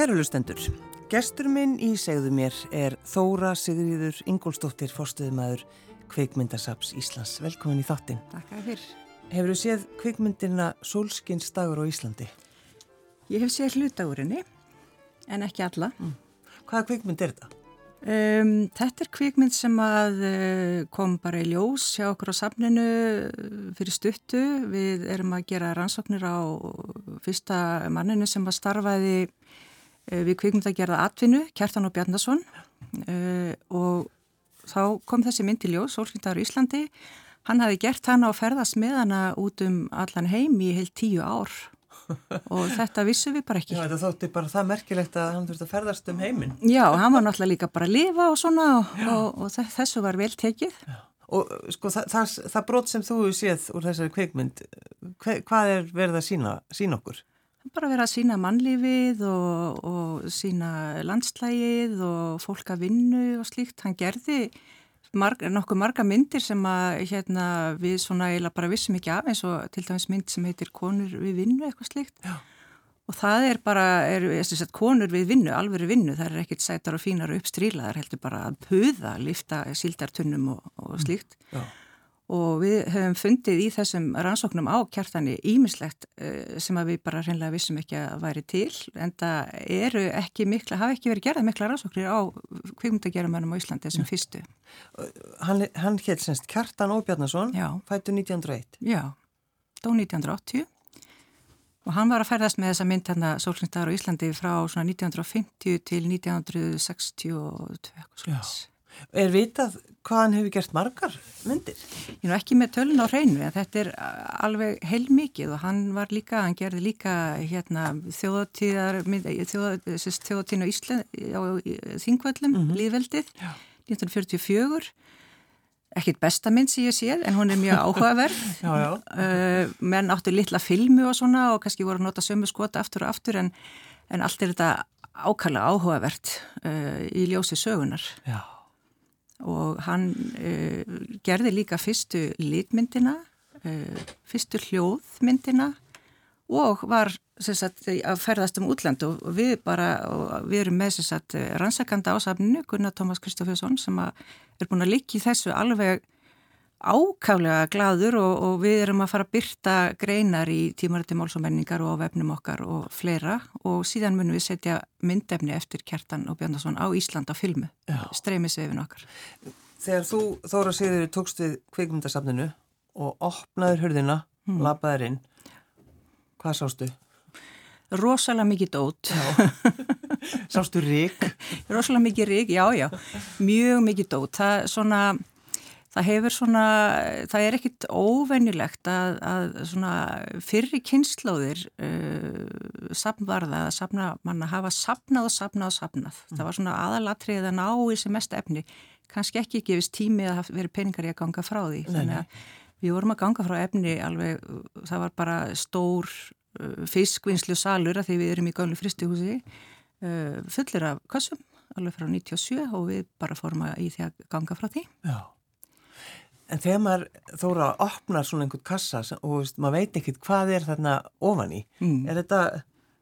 Kærulustendur, gestur minn í segðu mér er Þóra Sigriður Ingólstóttir, fórstuðumæður Kveikmyndasaps Íslands. Velkomin í þáttin. Takk að fyrr. Hefur þú séð kveikmyndina Solskins dagur á Íslandi? Ég hef séð hlutagurinni, en ekki alla. Mm. Hvaða kveikmynd er þetta? Um, þetta er kvikmynd sem að uh, kom bara í ljós hjá okkur á safninu fyrir stuttu. Við erum að gera rannsóknir á fyrsta manninu sem að starfaði uh, við kvikmynd að gera atvinnu, Kjartan og Bjarnason uh, og þá kom þessi mynd í ljós, Solskyndaður Íslandi. Hann hafi gert hana og ferðast með hana út um allan heim í heilt tíu ár og þetta vissum við bara ekki. Já, þetta þótti bara það merkilegt að hann þurfti að ferðast um heiminn. Já, hann var náttúrulega líka bara að lifa og svona og, og, og þessu var vel tekið. Já. Og sko það, það, það brot sem þú séð úr þessari kveikmynd, hver, hvað er verið að sína, sína okkur? Bara verið að sína mannlífið og, og sína landslægið og fólk að vinnu og slíkt. Hann gerði marg, nokkuð marga myndir sem að hérna, við svona eiginlega bara vissum ekki af eins og til dæmis mynd sem heitir Konur við vinnu eitthvað slikt Já. og það er bara, er, sagt, konur við vinnu, alveg vinnu, það er ekkit sætar og fínar og uppstrílaðar heldur bara að puða, lifta síldartunnum og, og slíkt. Já og við höfum fundið í þessum rannsóknum á kjartani ímislegt eh, sem að við bara hreinlega vissum ekki að væri til en það eru ekki mikla, hafa ekki verið gerað mikla rannsóknir á kvikmyndagerumannum á Íslandi mm. fyrstu. Hann, hann hétt semst Kjartan Óbjarnason, fættu 1901. Já, dó 1980 og hann var að ferðast með þessa mynd hérna Sólsynstaður á Íslandi frá 1950 til 1962 eitthvað slúðis. Er vitað hvað hann hefur gert margar myndir? Ég nú ekki með tölun á hreinu en þetta er alveg heilmikið og hann var líka, hann gerði líka hérna þjóðtíðar þjóðtíðin á Ísland á Þingvöllum, mm -hmm. Líðveldið 1944 ekkit besta mynd sem ég séð en hún er mjög áhugaverð já, já. Uh, menn áttu litla filmu og svona og kannski voru að nota sömu skota aftur og aftur en, en allt er þetta ákala áhugavert uh, í ljósi sögunar Já og hann uh, gerði líka fyrstu litmyndina, uh, fyrstu hljóðmyndina og var sagt, að ferðast um útland og við bara, og við erum með sagt, rannsakanda ásafninu, Gunnar Tómas Kristoffersson sem er búin að líka í þessu alveg ákaflega gladur og, og við erum að fara að byrta greinar í tímaröndi málsómenningar og á vefnum okkar og fleira og síðan munum við setja myndefni eftir Kjartan og Bjarnason á Ísland á filmu, streymisvefin okkar. Þegar þú, Þóra Sigður, tókst við kvikmyndasafninu og opnaður hörðina, hmm. lapaður inn, hvað sástu? Rosalega mikið dót. sástu rík? Rosalega mikið rík, já, já, mjög mikið dót. Það er svona það hefur svona, það er ekkit óvenjulegt að, að svona fyrri kynnslóðir uh, samvarða að sapna, manna hafa sapnað og sapnað og sapnað. Mm. Það var svona aðalatrið að ná í sem mest efni. Kannski ekki gefist tími að það veri peningar í að ganga frá því. Nei, Þannig að við vorum að ganga frá efni alveg, það var bara stór uh, fiskvinnslu salur að því við erum í gölu fristuhúsi uh, fullir af kassum alveg frá 97 og við bara fórum að í því að ganga frá því. Já. En þegar maður þóra að opna svona einhvern kassa og veist, maður veit ekkert hvað er þarna ofan í, mm. er þetta,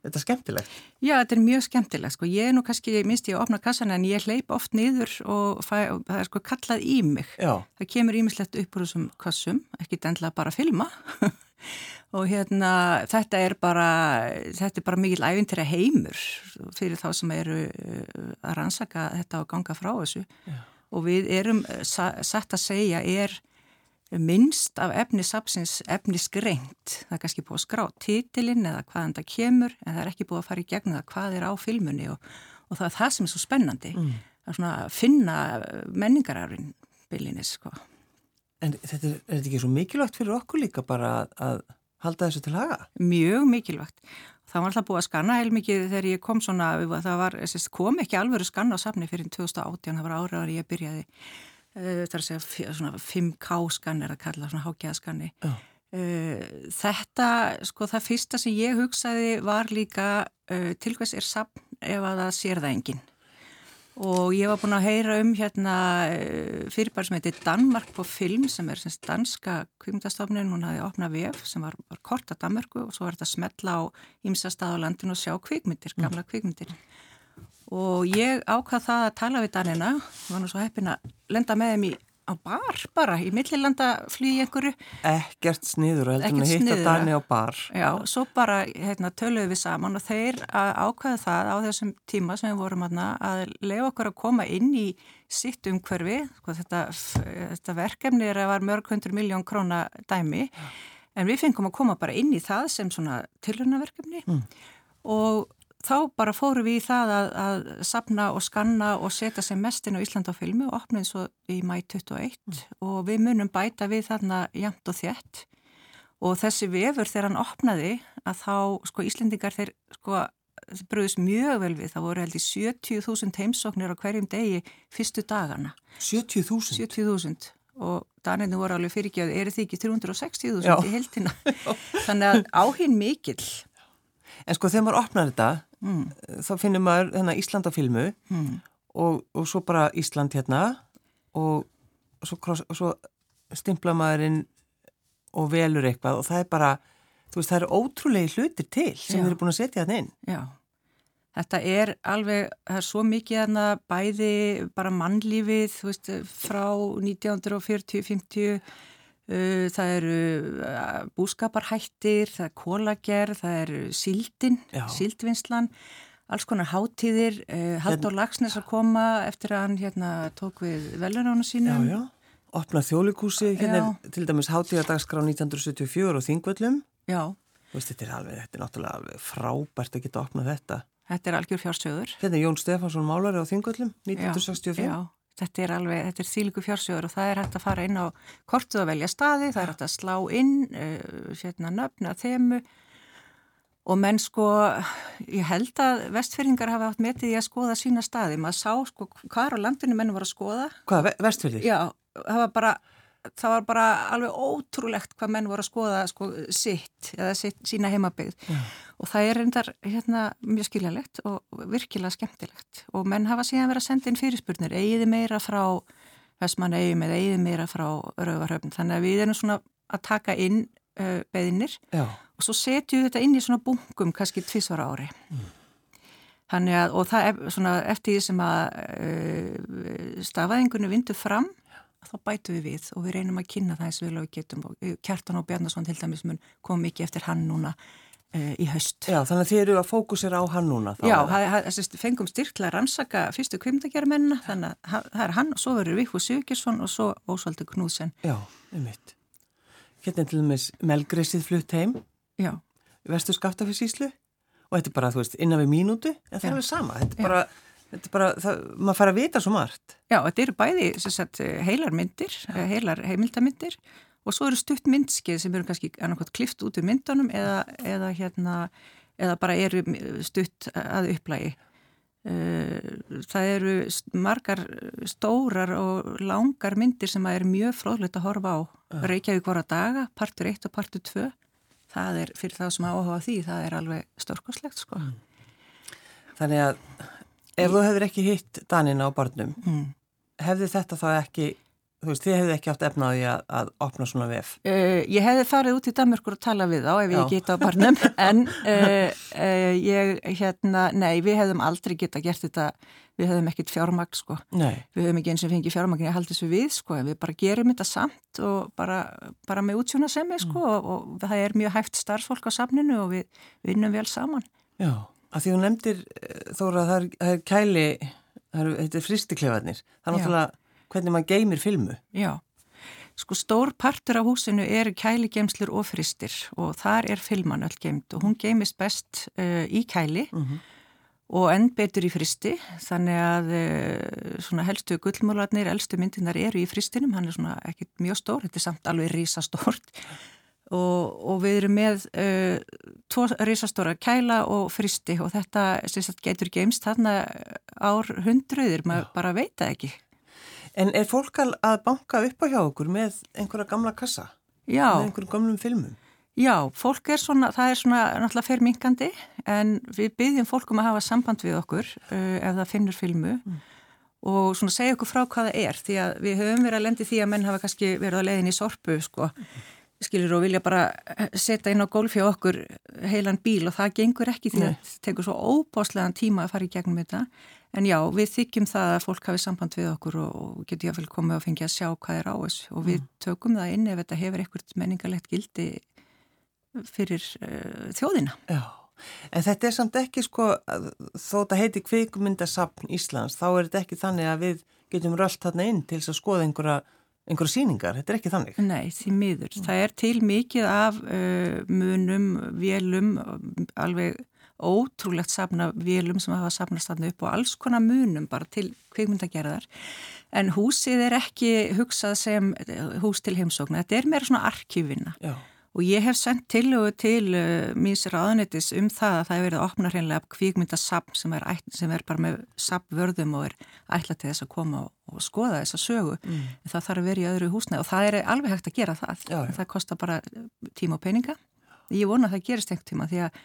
þetta skemmtilegt? Já, þetta er mjög skemmtilegt. Sko. Ég er nú kannski, minnst ég að opna kassan en ég hleyp oft niður og, fæ, og það er sko kallað í mig. Já. Það kemur ímislegt upp úr þessum kassum, ekki endla bara að filma. og hérna þetta er bara, þetta er bara mikil ævintir að heimur fyrir þá sem eru uh, að rannsaka þetta og ganga frá þessu. Já og við erum eh, satt að segja er minnst af efni sapsins efni skreint. Það er kannski búið að skrá títilinn eða hvaðan það kemur en það er ekki búið að fara í gegn það hvað er á filmunni og, og það er það sem er svo spennandi. Mm. Það er svona að finna menningararinn byllinis sko. En þetta er, er þetta ekki svo mikilvægt fyrir okkur líka bara að, að halda þessu til haga? Mjög mikilvægt Það var alltaf búið að skanna heilmikið þegar ég kom svona, það var, kom ekki alveg að skanna á safni fyrir 2018, það var áraðar ég byrjaði, uh, það er að segja svona 5K skann er að kalla, svona hákjæðaskanni. Oh. Uh, þetta, sko það fyrsta sem ég hugsaði var líka uh, til hvers er safn ef að það sér það enginn. Og ég var búin að heyra um hérna fyrirbæri sem heitir Danmark på film sem er semst danska kvikmyndastofnun, hún hafði opnað vef sem var, var kort að Danmarku og svo var þetta að smetla á ímsa stað á landinu og sjá kvikmyndir, gamla kvikmyndir. Og ég ákvað það að tala við Danina, var nú svo heppin að lenda með þeim í á bar bara, í millillandaflýi einhverju. Ekkert sniður og heldur að hitta Dani á bar. Já, svo bara hérna, töluðu við saman og þeir ákvaðu það á þessum tíma sem við vorum aðna að lefa okkur að koma inn í sitt umhverfi, sko, þetta, þetta verkefni er að var mörg hundur miljón króna dæmi, en við fengum að koma bara inn í það sem svona tilhörnaverkefni mm. og þá bara fóru við í það að, að sapna og skanna og setja sem mestinn á Ísland á filmu og opnaði svo í mæ 21 mm. og við munum bæta við þarna jæmt og þjett og þessi vefur þegar hann opnaði að þá sko Íslendingar þeir sko bröðist mjög vel við, það voru held í 70.000 heimsóknir á hverjum degi fyrstu dagana. 70.000? 70.000 og daninu voru alveg fyrirgjöðu, er þið ekki 360.000 í heldina? Þannig að áhinn mikill. En sko þegar maður opnar þetta mm. þá finnum maður þennan Ísland á filmu mm. og, og svo bara Ísland hérna og, og svo, svo stimpla maðurinn og velur eitthvað og það er bara, þú veist, það eru ótrúlegi hlutir til sem við erum búin að setja þetta inn. Já, þetta er alveg, það er svo mikið hérna bæði bara mannlífið, þú veist, frá 1940-50 Uh, það eru uh, búskaparhættir, það er kólagerð, það eru síldin, síldvinnslan, alls konar hátíðir, uh, Haldur Lagsnes að koma eftir að hann hérna, tók við velunánu sínum. Já, já, opnað þjólikúsi, hérna er til dæmis hátíðardagskrá 1974 og Þingvöllum. Já. Veist, þetta er alveg, þetta er náttúrulega alveg frábært að geta opnað þetta. Þetta er algjör fjársögur. Hérna er Jón Stefansson Málari á Þingvöllum 1965. Já, já. Þetta er alveg, þetta er þýliku fjársjóður og það er hægt að fara inn á kortu að velja staði, það er hægt að slá inn uh, hérna nöfna þemu og menn sko, ég held að vestfyrringar hafa átt metið í að skoða sína staði, maður sá sko hvað á landinu menn var að skoða. Hvað, vestfyrring? Já, það var bara það var bara alveg ótrúlegt hvað menn voru að skoða sko, sitt eða sitt, sína heimabegð ja. og það er reyndar hérna, mjög skiljalegt og virkilega skemmtilegt og menn hafa síðan verið að senda inn fyrirspurnir eigiði meira frá Vestmann eigum eða eigiði meira frá Rauvarhöfn þannig að við erum svona að taka inn uh, beðinir Já. og svo setjum við þetta inn í svona bunkum kannski tvísvara ári mm. þannig að og það er svona eftir því sem að uh, stafaðingunni vindur fram þá bætu við við og við reynum að kynna það eins og við getum og eh, Kjartan og Bjarnason til dæmis mun kom mikið eftir hann núna uh, í haust. Já, þannig að þið eru að fókusera á hann núna. Já, það fengum styrkla rannsaka fyrstu kvimdagermennina, þannig að það er hann og svo verður Vikfu Sigurðsson og svo Ósvaldur Knúðsen. Já, einmitt. Hérna til dæmis Melgreysið flutt heim. Já. Vestu skaftafisíslu og þetta er bara, þú veist, innan við mínútu, en það er sama, þetta er bara... Þetta er bara, það, maður fara að vita svo margt. Já, þetta eru bæði sagt, heilar myndir, ja. heilar heimildamindir og svo eru stutt myndskið sem eru kannski annarkot klift út úr myndunum eða, eða, hérna, eða bara eru stutt að upplægi. Eh, það eru margar stórar og langar myndir sem er mjög fróðlegt að horfa á. Ja. Reykjavík voru að daga, partur 1 og partur 2. Það er fyrir það sem áhuga því, það er alveg stórkoslegt sko. Mm. Þannig að Ef þú hefur ekki hitt Danina á barnum, mm. hefði þetta þá ekki, þú veist, þið hefði ekki átt efnaði að, að opna svona vef? Uh, ég hefði farið út í Danmörkur og tala við þá ef ég ekki hitt á barnum, en uh, uh, ég, hérna, nei, við hefðum aldrei geta gert þetta, við hefðum ekkit fjármagn, sko. Nei. Við hefðum ekki eins og fengið fjármagn, ég haldi þessu við, sko, við bara gerum þetta samt og bara, bara með útsjóna semmi, sko, mm. og, og það er mjög hægt starfsfólk á samninu og við vinnum vel saman. Já. Að því þú nefndir eh, þóra að það er, það er kæli, er, þetta er fristiklefaðnir, það er náttúrulega hvernig maður geymir filmu. Já, sko stór partur af húsinu er kæligeimslur og fristir og þar er filman öll geimt og hún geimist best uh, í kæli mhm. -huh. og enn betur í fristi þannig að uh, svona helstu gullmúlarnir, elstu myndinar eru í fristinum, hann er svona ekkit mjög stór, þetta er samt alveg rísastórt og, og við erum með uh, tvo risastóra kæla og fristi og þetta sagt, getur geimst þarna ár hundruðir, maður bara veit það ekki. En er fólk að banka upp á hjá okkur með einhverja gamla kassa? Já. Með einhverjum gamlum filmum? Já, fólk er svona, það er svona náttúrulega fermingandi en við byggjum fólkum að hafa samband við okkur uh, ef það finnur filmu mm. og svona segja okkur frá hvað það er því að við höfum verið að lendi því að menn hafa kannski verið að leiðin í sorpu sko skilur og vilja bara setja inn á gólfi á okkur heilan bíl og það gengur ekki því að það tekur svo óbáslegan tíma að fara í gegnum þetta en já, við þykjum það að fólk hafi samband við okkur og, og getur jáfnvel komið og fengið að sjá hvað er á þessu og við mm. tökum það inn ef þetta hefur eitthvað menningarlegt gildi fyrir uh, þjóðina. Já, en þetta er samt ekki sko, þó þetta heiti kvikmyndasapn Íslands, þá er þetta ekki þannig að við getum rölt þarna inn til þess að skoða einhverja einhverja síningar, þetta er ekki þannig? Nei, því miður. Mm. Það er til mikið af uh, munum, vélum, alveg ótrúlegt safna vélum sem hafa safnast þarna upp og alls konar munum bara til kveikmyndagerðar. En húsið er ekki hugsað sem hús til heimsókna, þetta er meira svona arkífinna. Já. Og ég hef sendt tilögu til uh, míns ráðanitis um það að það hefur verið að opna hreinlega kvíkmyndasapn sem, sem er bara með sapvörðum og er ætlað til þess að koma og, og skoða þessa sögu. Mm. En það þarf að vera í öðru húsnæð og það er alveg hægt að gera það. Já, já. Það kostar bara tíma og peninga. Ég vona að það gerist einhver tíma því að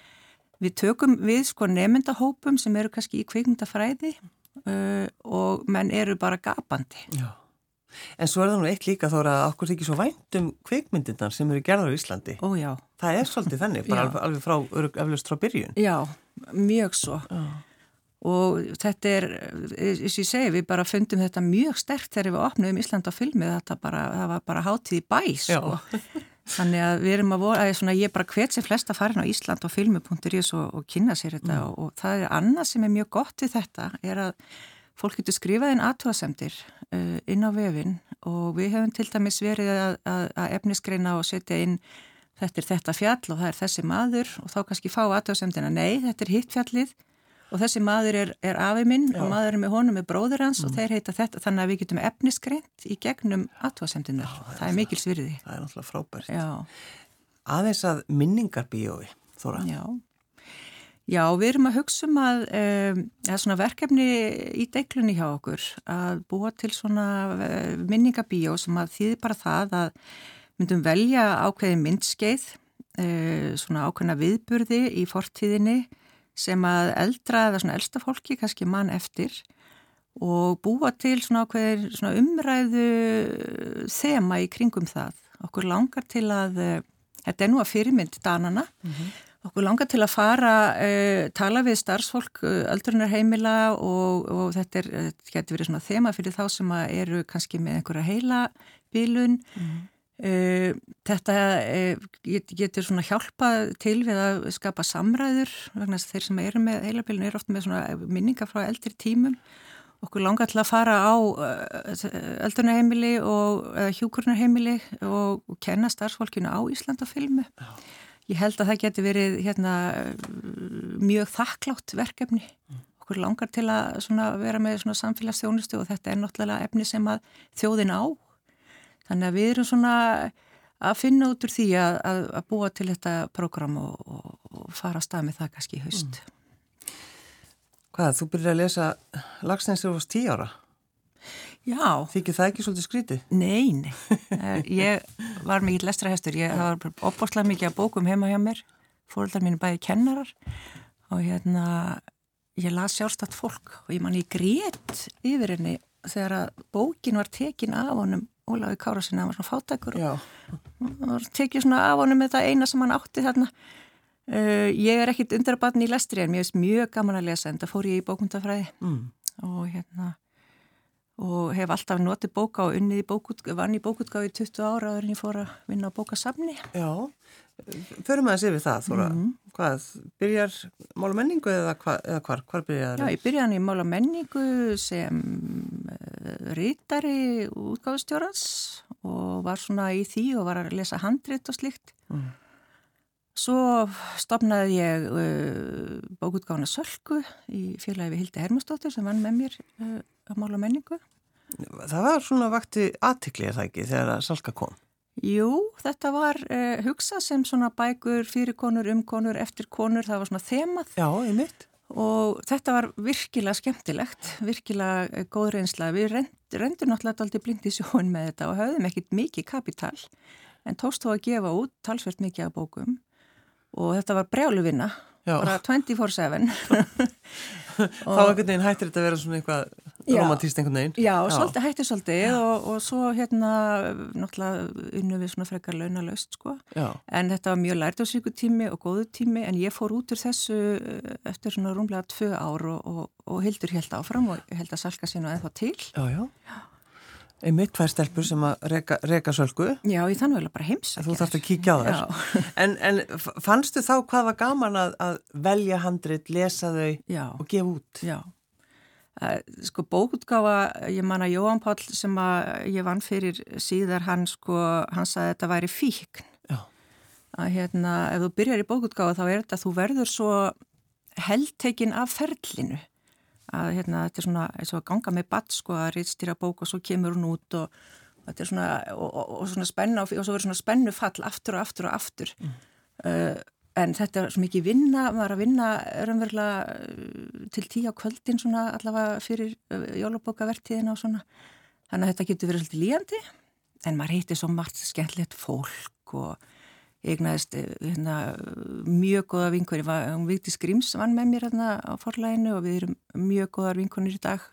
við tökum við sko nefndahópum sem eru kannski í kvíkmyndafræði uh, og menn eru bara gapandi. Já. En svo er það nú eitt líka þóra að okkur þykir svo vænt um kveikmyndirnar sem eru gerðar í Íslandi. Ó já. Það er svolítið þannig, bara alveg, alveg frá, eflust frá byrjun. Já, mjög svo. Já. Og þetta er, eins og ég segi, við bara fundum þetta mjög sterkt þegar við opnum Íslanda á filmi, þetta bara, það var bara hátíð í bæs, sko. Þannig að við erum að voru, að svona, ég bara hvet sér flesta farin á Ísland og filmu.is og, og kynna sér þetta mm. og, og það er annað sem er mjög gott við þetta, er að fólk getur skrifað inn aðtúasemdir uh, inn á vefin og við hefum til dæmis verið að, að, að efnisgreina og setja inn þetta er þetta fjall og það er þessi maður og þá kannski fá aðtúasemdina nei, þetta er hitt fjallið og þessi maður er, er afið minn Já. og maður er með honum með bróður hans mm. og þeir heita þetta þannig að við getum efnisgreint í gegnum aðtúasemdinar, það, það er mikil svirði Það er náttúrulega frábært Já. Aðeins að minningarbíói Þóra Já Já, við erum að hugsa um að um, er verkefni í deiklunni hjá okkur að búa til svona uh, minningabíó sem að þýðir bara það að myndum velja ákveði myndskeið, uh, svona ákveðna viðburði í fortíðinni sem að eldra eða svona elsta fólki kannski mann eftir og búa til svona ákveðir svona umræðu þema í kringum það. Okkur langar til að, uh, þetta er nú að fyrirmynd danana, mm -hmm Okkur langar til að fara, uh, tala við starfsfólk, uh, öldrunarheimila og, og þetta er, þetta getur verið svona þema fyrir þá sem eru kannski með einhverja heila bílun. Mm. Uh, þetta getur svona hjálpa til við að skapa samræður, vegna þess að þeir sem eru með heila bílun eru ofta með svona minningar frá eldri tímum. Okkur langar til að fara á öldrunarheimili og hjúkurnarheimili og, og kenna starfsfólkinu á Íslandafilmu. Já ég held að það geti verið hérna, mjög þakklátt verkefni. Mm. Okkur langar til að vera með samfélagsþjónustu og þetta er náttúrulega efni sem að þjóðin á. Þannig að við erum svona að finna út úr því að, að, að búa til þetta program og, og, og fara að stað með það kannski í haust. Mm. Hvað, þú byrjar að lesa Lagsnæsir úr tíu ára? Já. Þykir það ekki svolítið skrítið? Nei, nei. Eh, ég var mikið lestrahestur. Ég var opbórslega mikið að bókum heima hjá mér. Fóröldar mín er bæði kennarar og hérna ég las sjálfstætt fólk og ég man ég grét yfir henni þegar að bókin var tekin af honum Ólafi Kárasin, það var svona fátækur og tekið svona af honum með það eina sem hann átti þarna. Uh, ég er ekkit undarbarn í lestri en mér finnst mjög gaman að lesa en það fór ég í bókundafræði mm. og hérna og hef alltaf notið bóka og unnið í bókutgáfi, vann í bókutgáfi í 20 ára en ég fór að vinna á bókasafni. Já, förum að sé við það, Þóra. Mm -hmm. Hvað, byrjar mála menningu eða, hva, eða hvar, hvar byrjar það? Já, ég byrjaði í mála menningu sem uh, rítari útgáfustjórans og var svona í því og var að lesa handrit og slikt. Mm. Svo stopnaði ég uh, bókutgáfana Sölku í félagi við Hildi Hermustóttir sem vann með mér uh, að mála menningu. Það var svona vakti aðtikli er það ekki þegar að Salka kom? Jú, þetta var uh, hugsað sem svona bækur fyrir konur, um konur, eftir konur, það var svona þemað. Já, einmitt. Og þetta var virkilega skemmtilegt, virkilega eh, góð reynsla. Við rend, rendum náttúrulega aldrei blind í sjóin með þetta og höfðum ekkit mikið kapital en tókst þó að gefa út talsvert mikið af bókum og þetta var brjáluvinna, bara 24-7. Þá ekkert neginn hættir þetta að vera svona eitthvað romantíst einhvern veginn. Já, já. svolítið hætti svolítið og, og svo hérna náttúrulega unnu við svona frekar launalaust sko. Já. En þetta var mjög lært á síku tími og góðu tími en ég fór út úr þessu eh, eftir svona rúmlega tvö ár og, og, og hildur held áfram og held að salka sín og eða til. Já, já. Einmitt tvær stelpur sem að reka, reka sölgu. Já, ég þannig vel að bara heimsa. Þú þarfst að kíkja á þér. En, en fannstu þá hvað var gaman að, að velja handrit, lesa þau Já. og gefa út? Já, sko bókutgáfa, ég man að Jóhann Pál sem að ég vann fyrir síðar, hann sko, hann sagði að þetta væri fíkn. Já. Að hérna, ef þú byrjar í bókutgáfa þá er þetta að þú verður svo heldtekinn af ferlinu að hérna, þetta er svona eins og að ganga með batt sko að reytstýra bók og svo kemur hún út og, og þetta er svona og, og, og svona spenna og svo verður svona spennu fall aftur og aftur og aftur mm. uh, en þetta er svo mikið vinna maður að vinna raunverulega uh, til tíu á kvöldin svona allavega fyrir uh, jólabókavertiðina og svona þannig að þetta getur verið svolítið líjandi en maður heitir svo margt skemmtilegt fólk og ég egnaðist eh, hérna, mjög goða vinkunni, hún Víkti Skrims vann með mér hérna á forlæginu og við erum mjög goðar vinkunir í dag,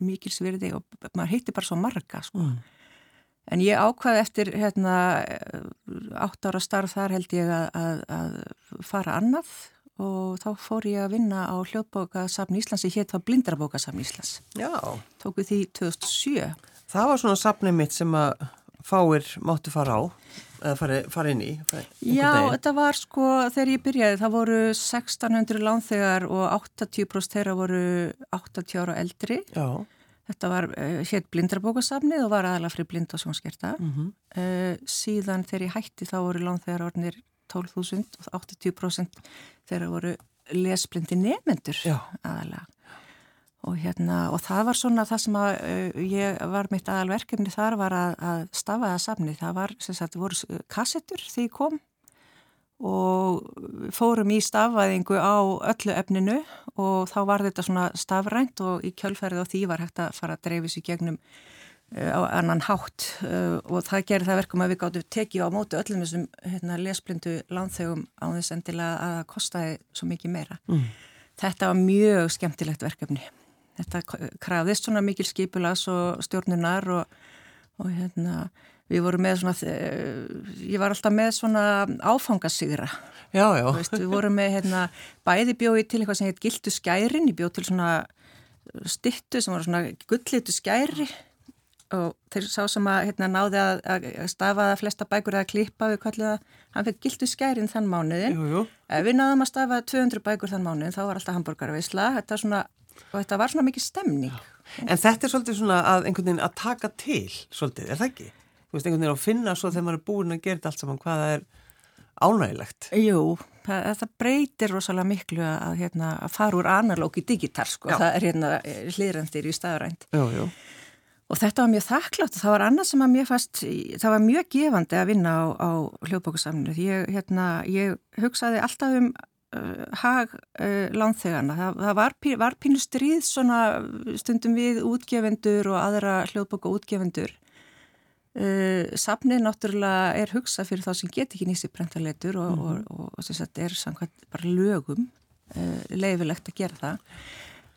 mikil svirði og maður heitir bara svo marga sko. Mm. En ég ákvaði eftir hérna, átt ára starf þar held ég að, að, að fara annað og þá fór ég að vinna á hljóðbókasafn Íslands sem hétt á Blindrabókasafn Íslands. Já. Tóku því 2007. Það var svona safnið mitt sem að fáir máttu fara á eða fara, fara inn í Já, daginn. þetta var sko, þegar ég byrjaði það voru 1600 lánþegar og 80% þeirra voru 80 ára eldri Já. þetta var uh, hétt blindrabókasafnið og var aðalega fri blind og sjónskerta mm -hmm. uh, síðan þegar ég hætti þá voru lánþegar ornir 12.000 og 80% þeirra voru lesblindi nefnendur aðalega Og, hérna, og það var svona það sem að uh, ég var mitt aðalverkefni þar var að, að stafa það safni. Það var, sem sagt, voru kassettur því kom og fórum í stafaðingu á öllu efninu og þá var þetta svona stafrænt og í kjölferðið og því var hægt að fara að dreifis í gegnum uh, á annan hátt uh, og það gerir það verkum að við gáttum tekið á mótu öllum þessum hérna, lesblindu lánþegum á þess endilega að það kostiði svo mikið meira. Mm. Þetta var mjög skemmtilegt verkefni þetta krafðist svona mikil skipulas og stjórnunar og, og hérna við vorum með svona, ég var alltaf með svona áfangasýra. Já, já. Veist, við vorum með hérna bæði bjóði til eitthvað sem heit gildu skærin, ég bjóð til svona stittu sem var svona gullitu skæri og þeir sá sem að hérna náði að, að stafa það flesta bækur eða klippa við kallið að hann fekk gildu skærin þann mánuðin. Jú, jú. Ef við náðum að stafa 200 bækur þann mánuðin þá var alltaf hambúrgarveisla, þetta er svona og þetta var svona mikið stemning. En þetta er svolítið svona að einhvern veginn að taka til svolítið, er það ekki? Þú veist, einhvern veginn að finna svo þegar maður er búin að gera þetta allt saman hvað það er ánægilegt. Jú, það, það breytir rosalega miklu að, hérna, að fara úr analóg í digital, sko. Já. Það er hérna hlýrandir í staðrænt. Jú, jú. Og þetta var mjög þakklátt og það var annað sem að mér fast, það var mjög gefandi að vinna á, á hljóðbókusamnu. Ég, hérna, ég hugsaði alltaf um uh, hag uh, lánþegana. Það, það var, var pínu stríð svona stundum við útgefendur og aðra hljóðboka útgefendur. Uh, Safnið náttúrulega er hugsað fyrir þá sem get ekki nýst í brentaletur og, mm -hmm. og, og, og þess að þetta er samkvæmt bara lögum leifilegt að gera það.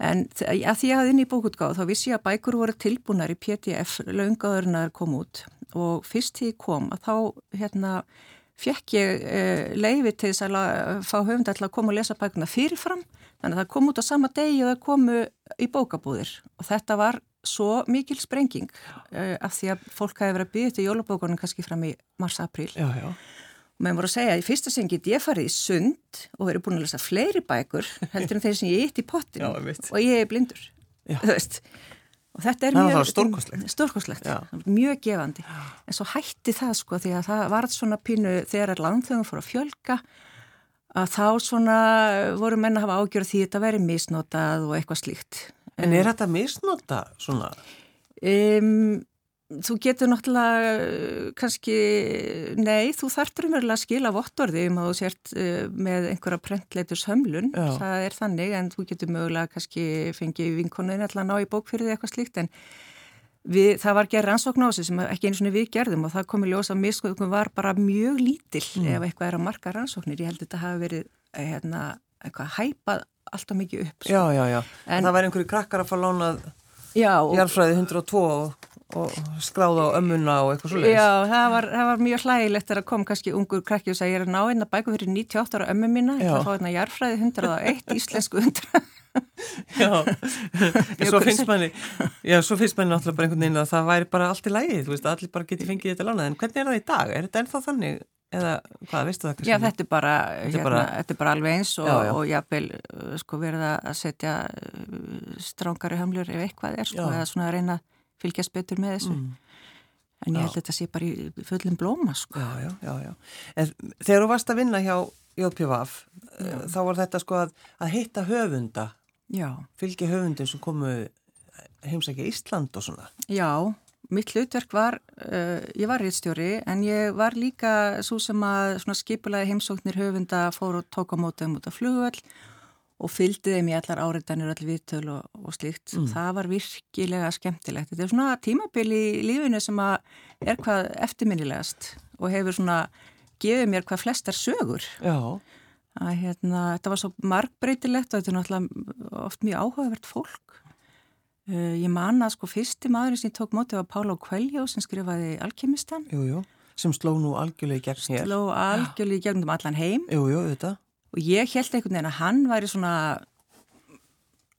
En að því að ég hafði inn í bókutgáð þá vissi ég að bækur voru tilbúnar í PDF laungaðurinn að kom út og fyrst því kom að þá hérna fekk ég eh, leiði til þess að fá höfundar til að koma og lesa bækuna fyrirfram. Þannig að það kom út á sama degi og það komu í bókabúðir. Og þetta var svo mikil sprenging eh, af því að fólk hafi verið að byggja til jólabókunum kannski fram í mars-april og meðan voru að segja að í fyrsta sen get ég farið í sund og verið búin að lesa fleiri bækur heldur en þeir sem ég eitt í pottinu og ég er blindur þú veist og þetta er mjög stórkoslegt, stórkoslegt mjög gefandi. En svo hætti það sko því að það var svona pínu þegar landþjóðum fór að fjölga að þá svona voru menna að hafa ágjörð því að þetta veri misnotað og eitthvað slíkt. En er þetta misnota svona? Um, Þú getur náttúrulega eh, kannski, nei, þú þartur umverulega að skila vottorði um að þú sért uh, með einhverja prentleitus hömlun, Já. það er þannig, en þú getur mögulega kannski fengið vinkonuðin alltaf að ná í bókfyrði eitthvað slíkt, en við, það var gerð rannsókn á þessu sem ekki eins og við gerðum og það komi ljós að miskuðum var bara mjög lítill mm. ef eitthvað er að marka rannsóknir. Ég held að þetta hafi verið eh, hérna, eitthvað hæpað alltaf mikið upp. Sko. Já, já, já. En, það var einhverju krakkar að fá lánað Jarfræði 102 og, og skráða á ömmuna og eitthvað svo leiðis. Já, það var, það var mjög hlægilegt þegar kom kannski ungur krakki og sagði ég er að ná einna bæku fyrir 98 ára ömmu mína, ég ætla að fá einna Jarfræði 101, íslensku 100. Já, svo finnst manni, já, svo finnst manni náttúrulega bara einhvern veginn að það væri bara allt í lægi, þú veist, allir bara geti fengið þetta lánað, en hvernig er það í dag? Er þetta ennþá þannig? Eða hvað, veistu það? Já, þetta er bara, er bara, hérna, þetta er bara alveg eins og, og jápil, uh, sko, verða að setja uh, strángari hömlur ef eitthvað er, sko, eða svona að reyna að fylgjast betur með þessu. Mm. En ég held að þetta sé bara í fullum blóma, sko. Já, já, já, já. En þegar þú varst að vinna hjá JPVaf, þá var þetta, sko, að, að hitta höfunda, fylgja höfundin sem komu heimsækja Ísland og svona. Já, mitt hlutverk var, uh, ég var réttstjóri en ég var líka svo sem að skipulaði heimsóknir höfunda fór og tók á mótum út af flugvöld og fylgdi þeim í allar áriðanir allir viðtöl og, og slíkt. Mm. Það var virkilega skemmtilegt. Þetta er svona tímabil í lífinu sem er hvað eftirminnilegast og hefur svona gefið mér hvað flestar sögur. Já. Að, hérna, þetta var svo margbreytilegt og þetta er náttúrulega oft mjög áhugavert fólk Uh, ég manna sko fyrsti maður sem ég tók mótið var Pála Kvæljó sem skrifaði Alkymistan. Jú, jú, sem sló nú algjörlega í gegn hér. Sló algjörlega í gegn um allan heim. Jú, jú, þetta. Og ég held einhvern veginn að hann væri svona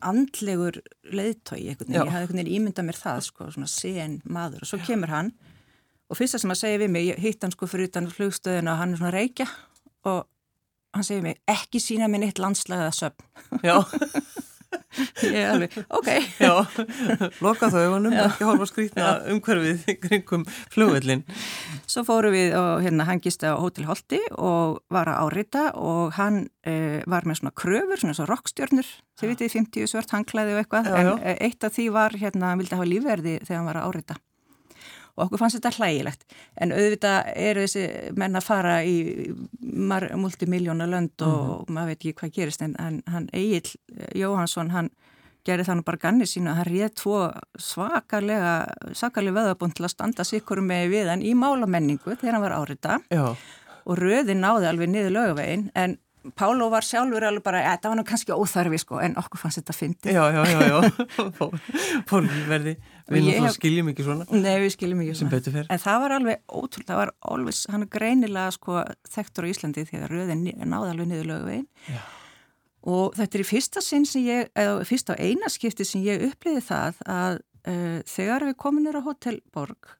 andlegur leiðtói einhvern veginn. Ég hafði einhvern veginn ímyndað mér það sko, svona sen maður. Og svo kemur hann og fyrsta sem hann segir við mig, ég hitt hann sko fyrir utan flugstöðinu og hann er svona reykja og hann segir mig, ekki sína minn eitt landslæðað söpn. Já. ég er alveg, ok. Já, loka þau augunum ekki hálfa skrítna umhverfið kringum flugvellin Svo fóru við og hérna hann gist á Hotel Holti og var að árita og hann eh, var með svona kröfur, svona svona rockstjörnur þið vitið 50 svört hangklæði og eitthvað já, já. en eitt af því var hérna, hann vildi hafa lífverði þegar hann var að árita og okkur fannst þetta hlægilegt en auðvitað eru þessi menn að fara í multimiljóna lönd og mm. maður veit ekki hvað gerist en hann, hann Egil Jóhansson hann gerði þannig bara ganni sínu að hann réð tvo svakalega svakalega veðabund til að standa sikkur með við hann í málamenningu þegar hann var árita Já. og röði náði alveg niður lögavegin en Pálo var sjálfur alveg bara, þetta var nú kannski óþarfi sko, en okkur fannst þetta fyndi. Já, já, já, já, fórverði, við náttúrulega skiljum ekki svona. Nei, við skiljum ekki svona. Sem betur fer. En það var alveg ótrúlega, það var alveg, hann er greinilega sko þekktur á Íslandi að röðin náði alveg niður lögveginn. Já. Og þetta er í fyrsta sinn sem ég, eða fyrsta á einaskipti sem ég uppliði það að uh, þegar við komum nýra á Hotelborg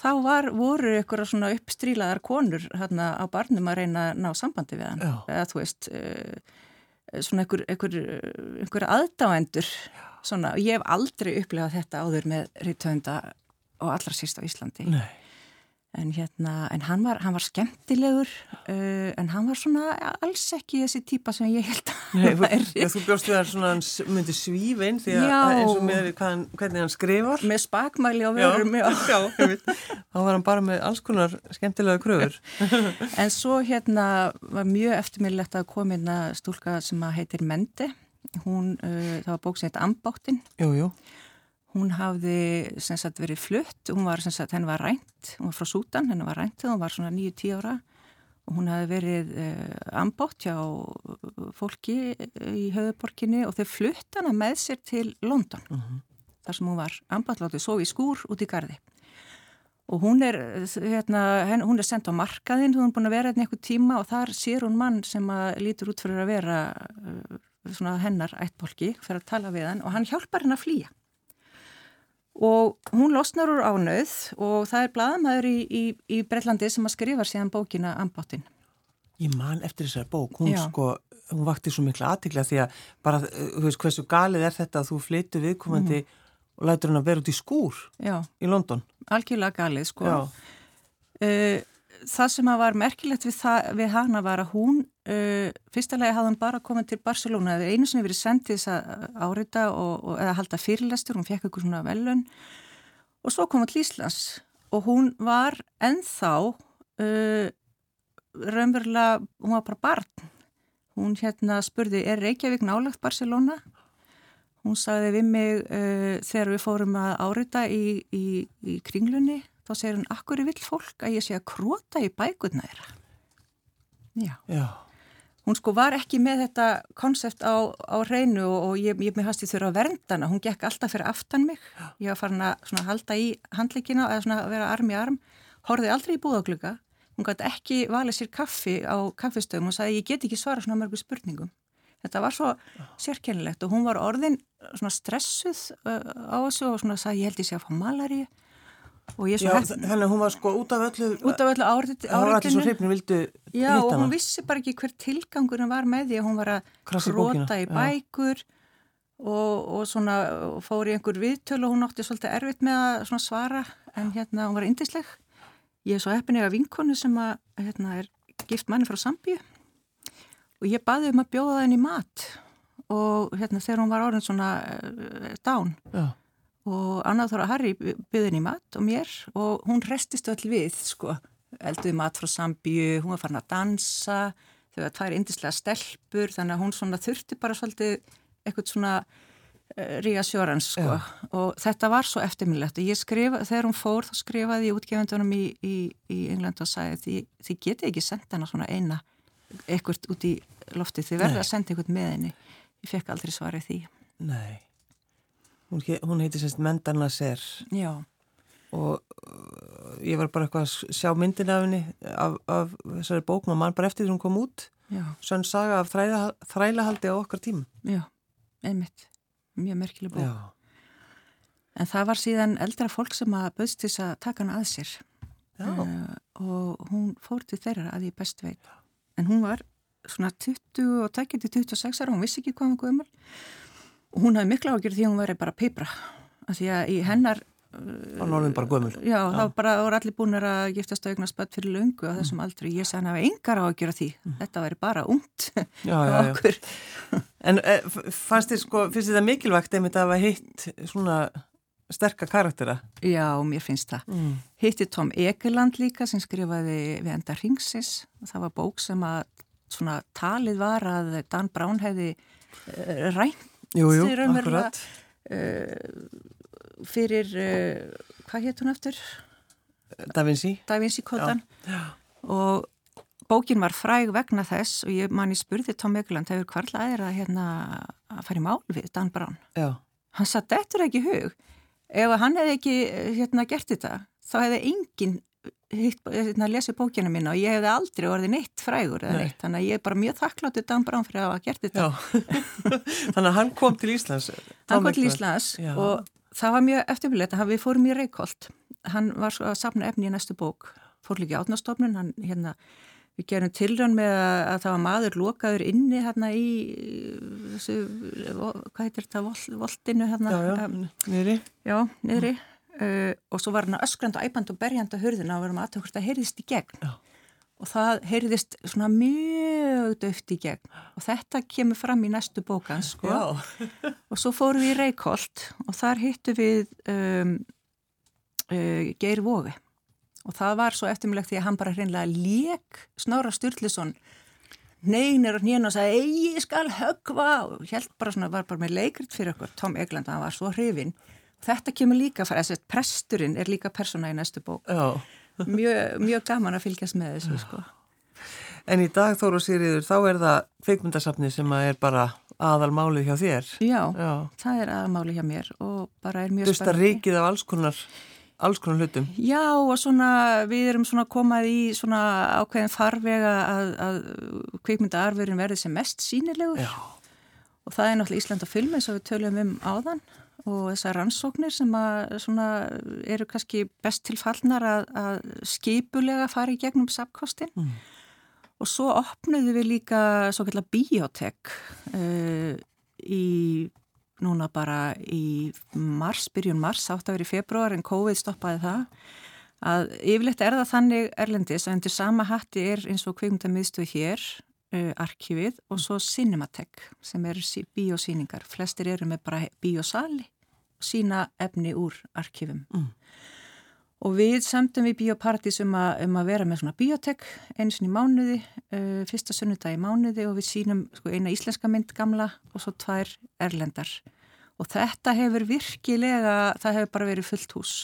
þá var, voru ykkur svona uppstrílaðar konur hérna á barnum að reyna að ná sambandi við hann. Eða þú veist, uh, svona ykkur, ykkur, ykkur aðdáendur. Svona, ég hef aldrei upplegað þetta áður með rítöfunda og allra síst á Íslandi. Nei. En, hérna, en hann, var, hann var skemmtilegur uh, en hann var svona alls ekki þessi típa sem ég held að Nei, væri. Já, þú bjóst við að hann myndi svíf einn því að eins og með hann, hvernig hann skrifar. Með spakmæli á já þá var hann bara með alls konar skemmtilega kröfur. en svo hérna var mjög eftirmiðlegt að koma inn að stúlka sem að heitir Mende. Hún, uh, það var bók sem heit Ambáttin. Jú, jú. Hún hafði sagt, verið flutt, hún var, sagt, henni var rænt, hún var frá Sútan, henni var rænt þegar hún var svona 9-10 ára og hún hafði verið eh, ambátt hjá fólki í höfuborginni og þau flutt hana með sér til London uh mhm. -huh. þar sem hún var ambátt látið svo í skúr út í gardi og hún er, hérna, hún er sendt á markaðinn, hún er búin að vera hérna einhver tíma og þar sér hún mann sem lítur út fyrir að vera uh, hennar ættbolki fyrir að tala við hann og hann hjálpar henn að flýja og hún losnar úr ánöð og það er bladamæður í, í, í Breitlandi sem að skrifa síðan bókina Ambáttin. Ég man eftir þessar bók, hún Já. sko, hún vakti svo mikla aðtikla því að bara, þú veist, hversu galið er þetta að þú flyttu viðkomandi mm. og lætur hann að vera út í skúr Já. í London. Algjörlega galið, sko. Uh, það sem að var merkilegt við, það, við hana var að hún uh, fyrstulega hafði hann bara komið til Barcelona eða einu sem hefur verið sendið þess að árita og, og, eða halda fyrirlestur hún fekk eitthvað svona velun og svo kom hún til Íslands og hún var ennþá uh, raunverulega hún var bara barn hún hérna spurði er Reykjavík nálagt Barcelona hún sagði við mig uh, þegar við fórum að árita í, í, í kringlunni þá segir hann, akkur vill fólk að ég sé að króta í bækurna þeirra? Já. Já. Hún sko var ekki með þetta konsept á, á reynu og, og ég, ég með hasti þurfa að vernda hana, hún gekk alltaf fyrir aftan mig, ég var farin að halda í handleikina eða svona vera arm í arm, horfið aldrei í búðagluga, hún gæti ekki valið sér kaffi á kaffistöðum og sagði ég get ekki svara svona mörgu spurningum. Þetta var svo sérkennilegt og hún var orðin svona stressuð á þessu og svona sagði ég held ég sé að fá malaríu Já, þannig að hún var sko út af öllu út af öllu áritinu það var allir svo hrifnir vildu já og hún vissi bara ekki hver tilgangur hann var með því að hún var að króta í bækur og, og svona og fór í einhver viðtölu og hún átti svolítið erfitt með að svara en hérna hún var indisleg ég er svo heppin eða vinkonu sem að hérna er gift manni frá Sambíu. Og ég baði um að bjóða henni mat. Og hérna þegar hún var orðin svona uh, dán já og Anna Þóra Harry byði henni mat og mér og hún restist öll við sko, elduði mat frá Sambíu, hún var farin að dansa þau var tvær indislega stelpur þannig að hún svona þurfti bara svolítið eitthvað svona uh, ríja sjórans sko. Já. og þetta var svo eftirminnlegt og ég skrifa, þegar hún fór þá skrifaði ég útgefendunum í, í, í England og sagði því þið geti ekki senda hana svona eina eitthvað út í lofti þið verða að senda eitthvað með henni. Ég fekk aldrei svarið því. Nei Hún, hún heiti semst Mendarna Ser Já. Og uh, ég var bara eitthvað að sjá myndin af henni af, af þessari bókn og mann bara eftir því hún kom út. Sönn saga af þræla, þrælahaldi á okkar tím. Já, einmitt. Mjög merkileg bók. Já. en það var síðan eldra fólk sem að bauðst þess að taka hann að sér. Uh, og hún fór til þeirra að ég best veit. En hún var svona 20 og takkið til 26 ára, hún vissi ekki hvað hann guðmur og hún hafði mikla ágjörð því hún væri bara pipra. Af því að í hennar og norðin bara gömul. Já, já. þá bara voru allir búin að giftast augna spött fyrir lungu á þessum mm. aldri. Ég sagði hann að engar ágjörð því. Mm. þetta væri bara ungt já, já, en e, fannst þið sko finnst þið það mikilvægt einmitt að hafa hitt svona sterkar karaktera? Já, mér finnst það. Mm. hitti Tom Egeland líka sem skrifaði við enda Ringsis og það var bók sem að svona talið var að Dan Brown hefði uh, rænt Jú, jú, akkurat. Uh, fyrir, uh, hvað hétt hún eftir? Da Vinci. Da Vinci kótan. Og bókin var fræg vegna þess og ég manni spurði Tom Egeland hefur hvarlaðir að, hérna, að fara í mál við Dan Brown. Já. Hann satt eftir ekki hug. Ef hann hefði ekki hérna, gert þetta, þá hefði enginn lesið bókina mína og ég hefði aldrei orðið neitt frægur eða neitt, þannig að ég er bara mjög þakkláttu Dan Brown fyrir að hafa gert þetta. Þannig að hann kom til Íslands Hann kom til Íslands Já. og það var mjög eftirbilegt að við fórum í Reykjolt hann var að sapna efni í næstu bók. Fór líka átnastofnun hann, hérna, við gerum tilrönn með að það var maður lokaður inni hérna í þessu, hvað heitir þetta voltinu hérna? Já, já, niðri. Já, niðri uh, og svo var hann öskrand og æpand og berjand á hörðuna og verðum aðtökast að heyrðist í gegn. Já. og það heyrðist svona mjög döft í gegn. Og þetta kemur fram í næstu bókan sko. Og svo fórum við í Reykjolt og þar hittu við um, uh, Geir Vógi og það var svo eftirmilegt því að hann bara hreinlega lék Snára Sturluson neynir og nýjan og sagði ég skal högva og held bara svona, var bara með leikrit fyrir okkur. Tom Egland, hann var svo hrifin Þetta kemur líka fara, þess að presturinn er líka persóna í næstu bók. Mjög, mjög gaman að fylgjast með þessu, sko. En í dag, Þóru Sýriður, þá er það kveikmyndasafni sem er bara aðalmálið hjá þér. Já, Já, það er aðalmálið hjá mér og bara er mjög spennandi. Þú veist að ríkið af alls konar, alls konar hlutum. Já, og svona, við erum svona komað í svona ákveðin farvega að, að kveikmyndaarfurinn verði sem mest sínilegur. Já. Og það er náttúrulega Ísland og film eins og við töljum um áðan og þessar rannsóknir sem eru kannski best tilfallnar að, að skipulega fara í gegnum sapkostin mm. og svo opnuðu við líka svo kallar biotek uh, í núna bara í mars, byrjun mars, átt að vera í februar en COVID stoppaði það að yfirleitt er það þannig erlendis að undir sama hatti er eins og kveikmyndamiðstöð hér uh, arkífið og svo Cinematek sem eru biosýningar. Flestir eru með bara biosali og sína efni úr arkífum. Mm. Og við semtum við Bíóparadís um, um að vera með svona biotek eins og í mánuði, uh, fyrsta sunnudag í mánuði og við sínum sko, eina íslenska mynd gamla og svo tvær erlendar. Og þetta hefur virkilega, það hefur bara verið fullt hús.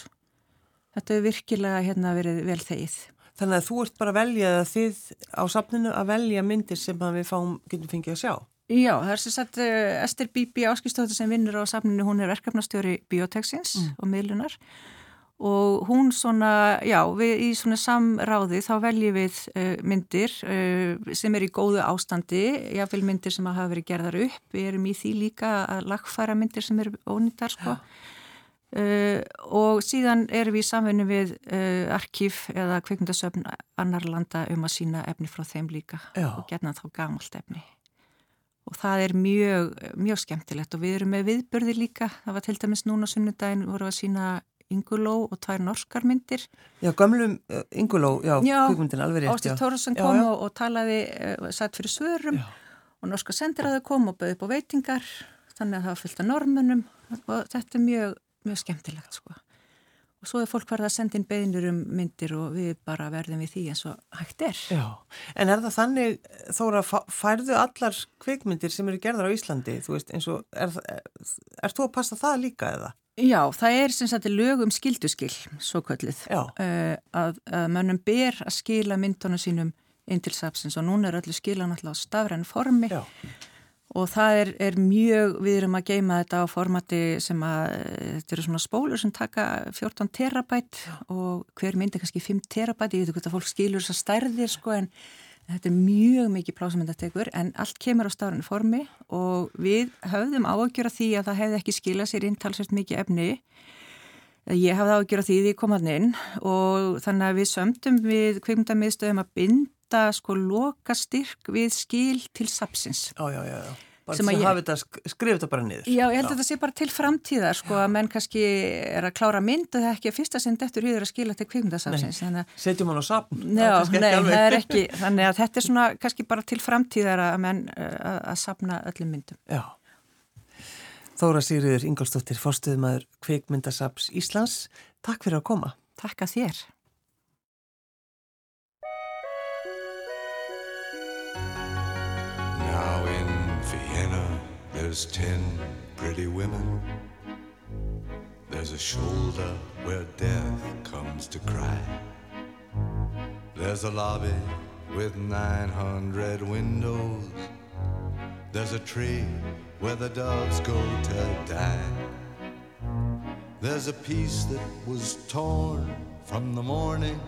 Þetta hefur virkilega hérna verið vel þegið. Þannig að þú ert bara að velja þið á safninu að velja myndir sem við fáum, getum fengið að sjá. Já, það er sem sagt uh, Ester Bíbi Áskistóttir sem vinnur á safninu, hún er verkefnastjóri Bioteksins mm. og miðlunar og hún svona, já, við í svona samráði þá veljum við uh, myndir uh, sem er í góðu ástandi, jáfnveil myndir sem hafa verið gerðar upp, við erum í því líka að lagfæra myndir sem eru ónýttar sko uh, og síðan erum við í samfunni við arkíf eða kveikmyndasöfn annar landa um að sína efni frá þeim líka já. og gerna þá gamalt efni og það er mjög, mjög skemmtilegt og við erum með viðbörði líka, það var til dæmis núna sunnudagin voru að sína Inguló og tvær norskar myndir. Já, gamlum uh, Inguló, já, kvíkmyndin alveg rétt. Ástíð Tórarsson kom já, já. Og, og talaði, uh, satt fyrir svörum já. og norska sendiræðu kom og bauði upp á veitingar, þannig að það var fyllt af normunum og þetta er mjög, mjög skemmtilegt sko. Og svo er fólk verið að senda inn beðinur um myndir og við bara verðum við því eins og hægt er. Já, en er það þannig, Þóra, færðu allar kvikmyndir sem eru gerðar á Íslandi, þú veist, eins og, er, er, er þú að passa það líka eða? Já, það er sem sagt lögum skilduskil, svo kvöldið, uh, að, að mönnum ber að skila myndunum sínum inn til sapsins og núna er öllu skila náttúrulega á stafræn formi Já. Og það er, er mjög, við erum að geima þetta á formati sem að, þetta eru svona spólur sem taka 14 terabætt og hver mynd er kannski 5 terabætt, ég veit ekki hvort að fólk skilur þess að stærðir sko en Þetta er mjög mikið plásamöndatekur en allt kemur á stafranu formi og við höfðum áökjur að því að það hefði ekki skilað sér inn talsvægt mikið efni. Ég hafði áökjur að því því ég kom að inn og þannig að við sömdum við kveimundamiðstöðum að binda sko loka styrk við skil til sapsins. Já, já, já, já. Bara sem að hafa þetta, skrifa þetta bara niður. Já, ég held Já. að þetta sé bara til framtíðar sko Já. að menn kannski er að klára mynd og það er ekki að fyrsta sinn eftir hýður að skila til kvikmyndasafsins. Setjum hann á sapn. Já, nei, það er ekki, þannig að þetta er svona kannski bara til framtíðar að menn uh, að, að sapna öllum myndum. Já. Þóra Sigriður Ingolstóttir, fórstuðumæður Kvikmyndasafs Íslands. Takk fyrir að koma. Takk að þér. There's ten pretty women. There's a shoulder where death comes to cry. There's a lobby with 900 windows. There's a tree where the doves go to die. There's a piece that was torn from the morning,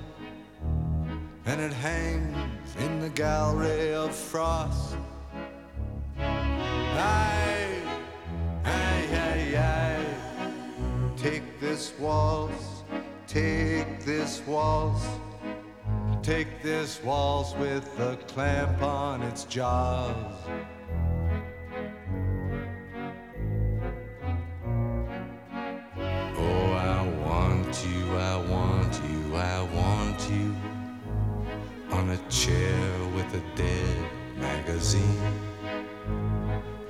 and it hangs in the gallery of frost. Aye, Take this waltz, take this waltz, take this waltz with a clamp on its jaws. Oh, I want you, I want you, I want you on a chair with a dead magazine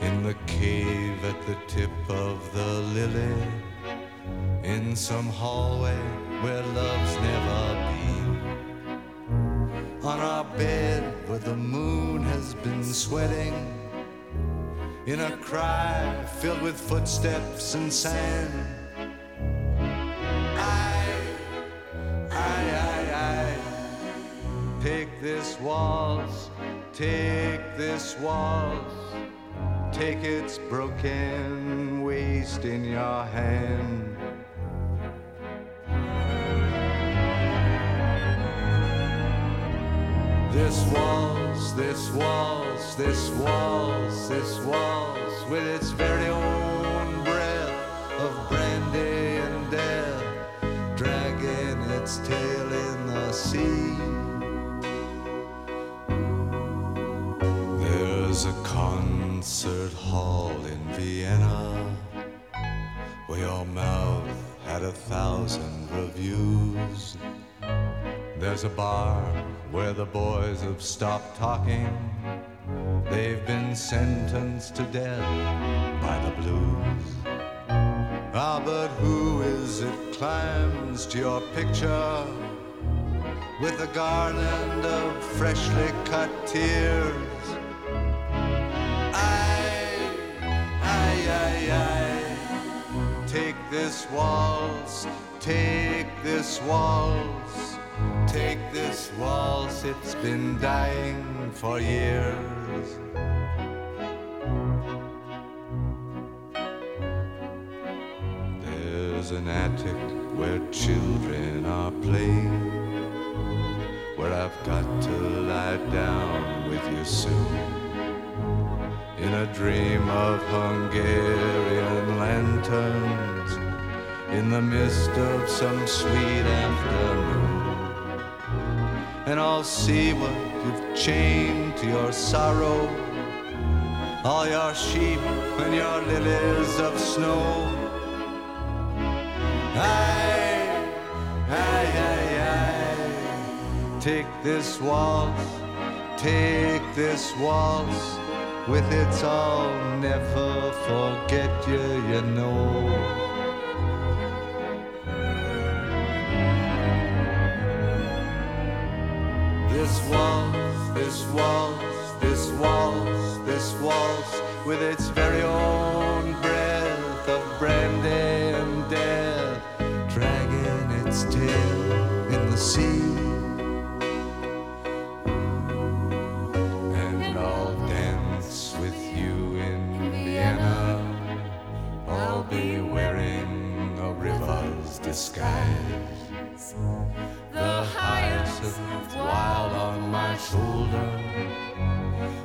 in the cave at the tip of the lily, in some hallway where love's never been, on our bed where the moon has been sweating, in a cry filled with footsteps and sand. I, I, I, I, take this waltz, take this waltz take its broken waste in your hand. This waltz, this waltz, this waltz, this waltz, with its very own breath of brandy and death, dragging its tail in the sea. There's a concert hall in Vienna where your mouth had a thousand reviews. There's a bar where the boys have stopped talking. They've been sentenced to death by the blues. Ah, but who is it climbs to your picture with a garland of freshly cut tears? Take this waltz, take this waltz, take this waltz, it's been dying for years. There's an attic where children are playing, where I've got to lie down with you soon. In a dream of Hungarian lanterns, in the mist of some sweet afternoon. And I'll see what you've chained to your sorrow, all your sheep and your lilies of snow. Aye, aye, aye, aye. Take this waltz, take this waltz. With its I'll never forget you, you know. Waltz, this waltz, this waltz, this waltz, with its very own breath of brandy and death, dragging its tail in the sea. And I'll dance with you in Vienna. I'll be wearing a river's disguise. The hyacinth wild on my shoulder,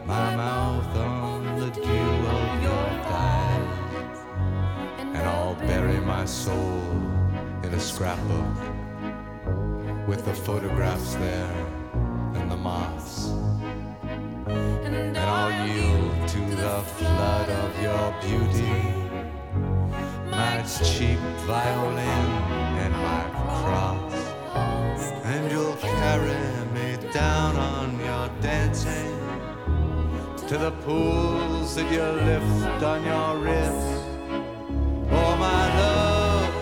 my mouth on the dew of your thighs, and I'll bury my soul in a scrapbook with the photographs there and the moths. And I'll yield to the flood of your beauty, my cheap violin and my cross. And you'll carry me down on your dancing to the pools that you lift on your wrists. Oh, my love,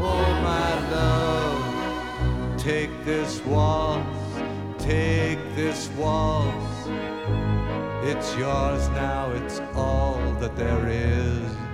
oh, my love, take this waltz, take this waltz. It's yours now, it's all that there is.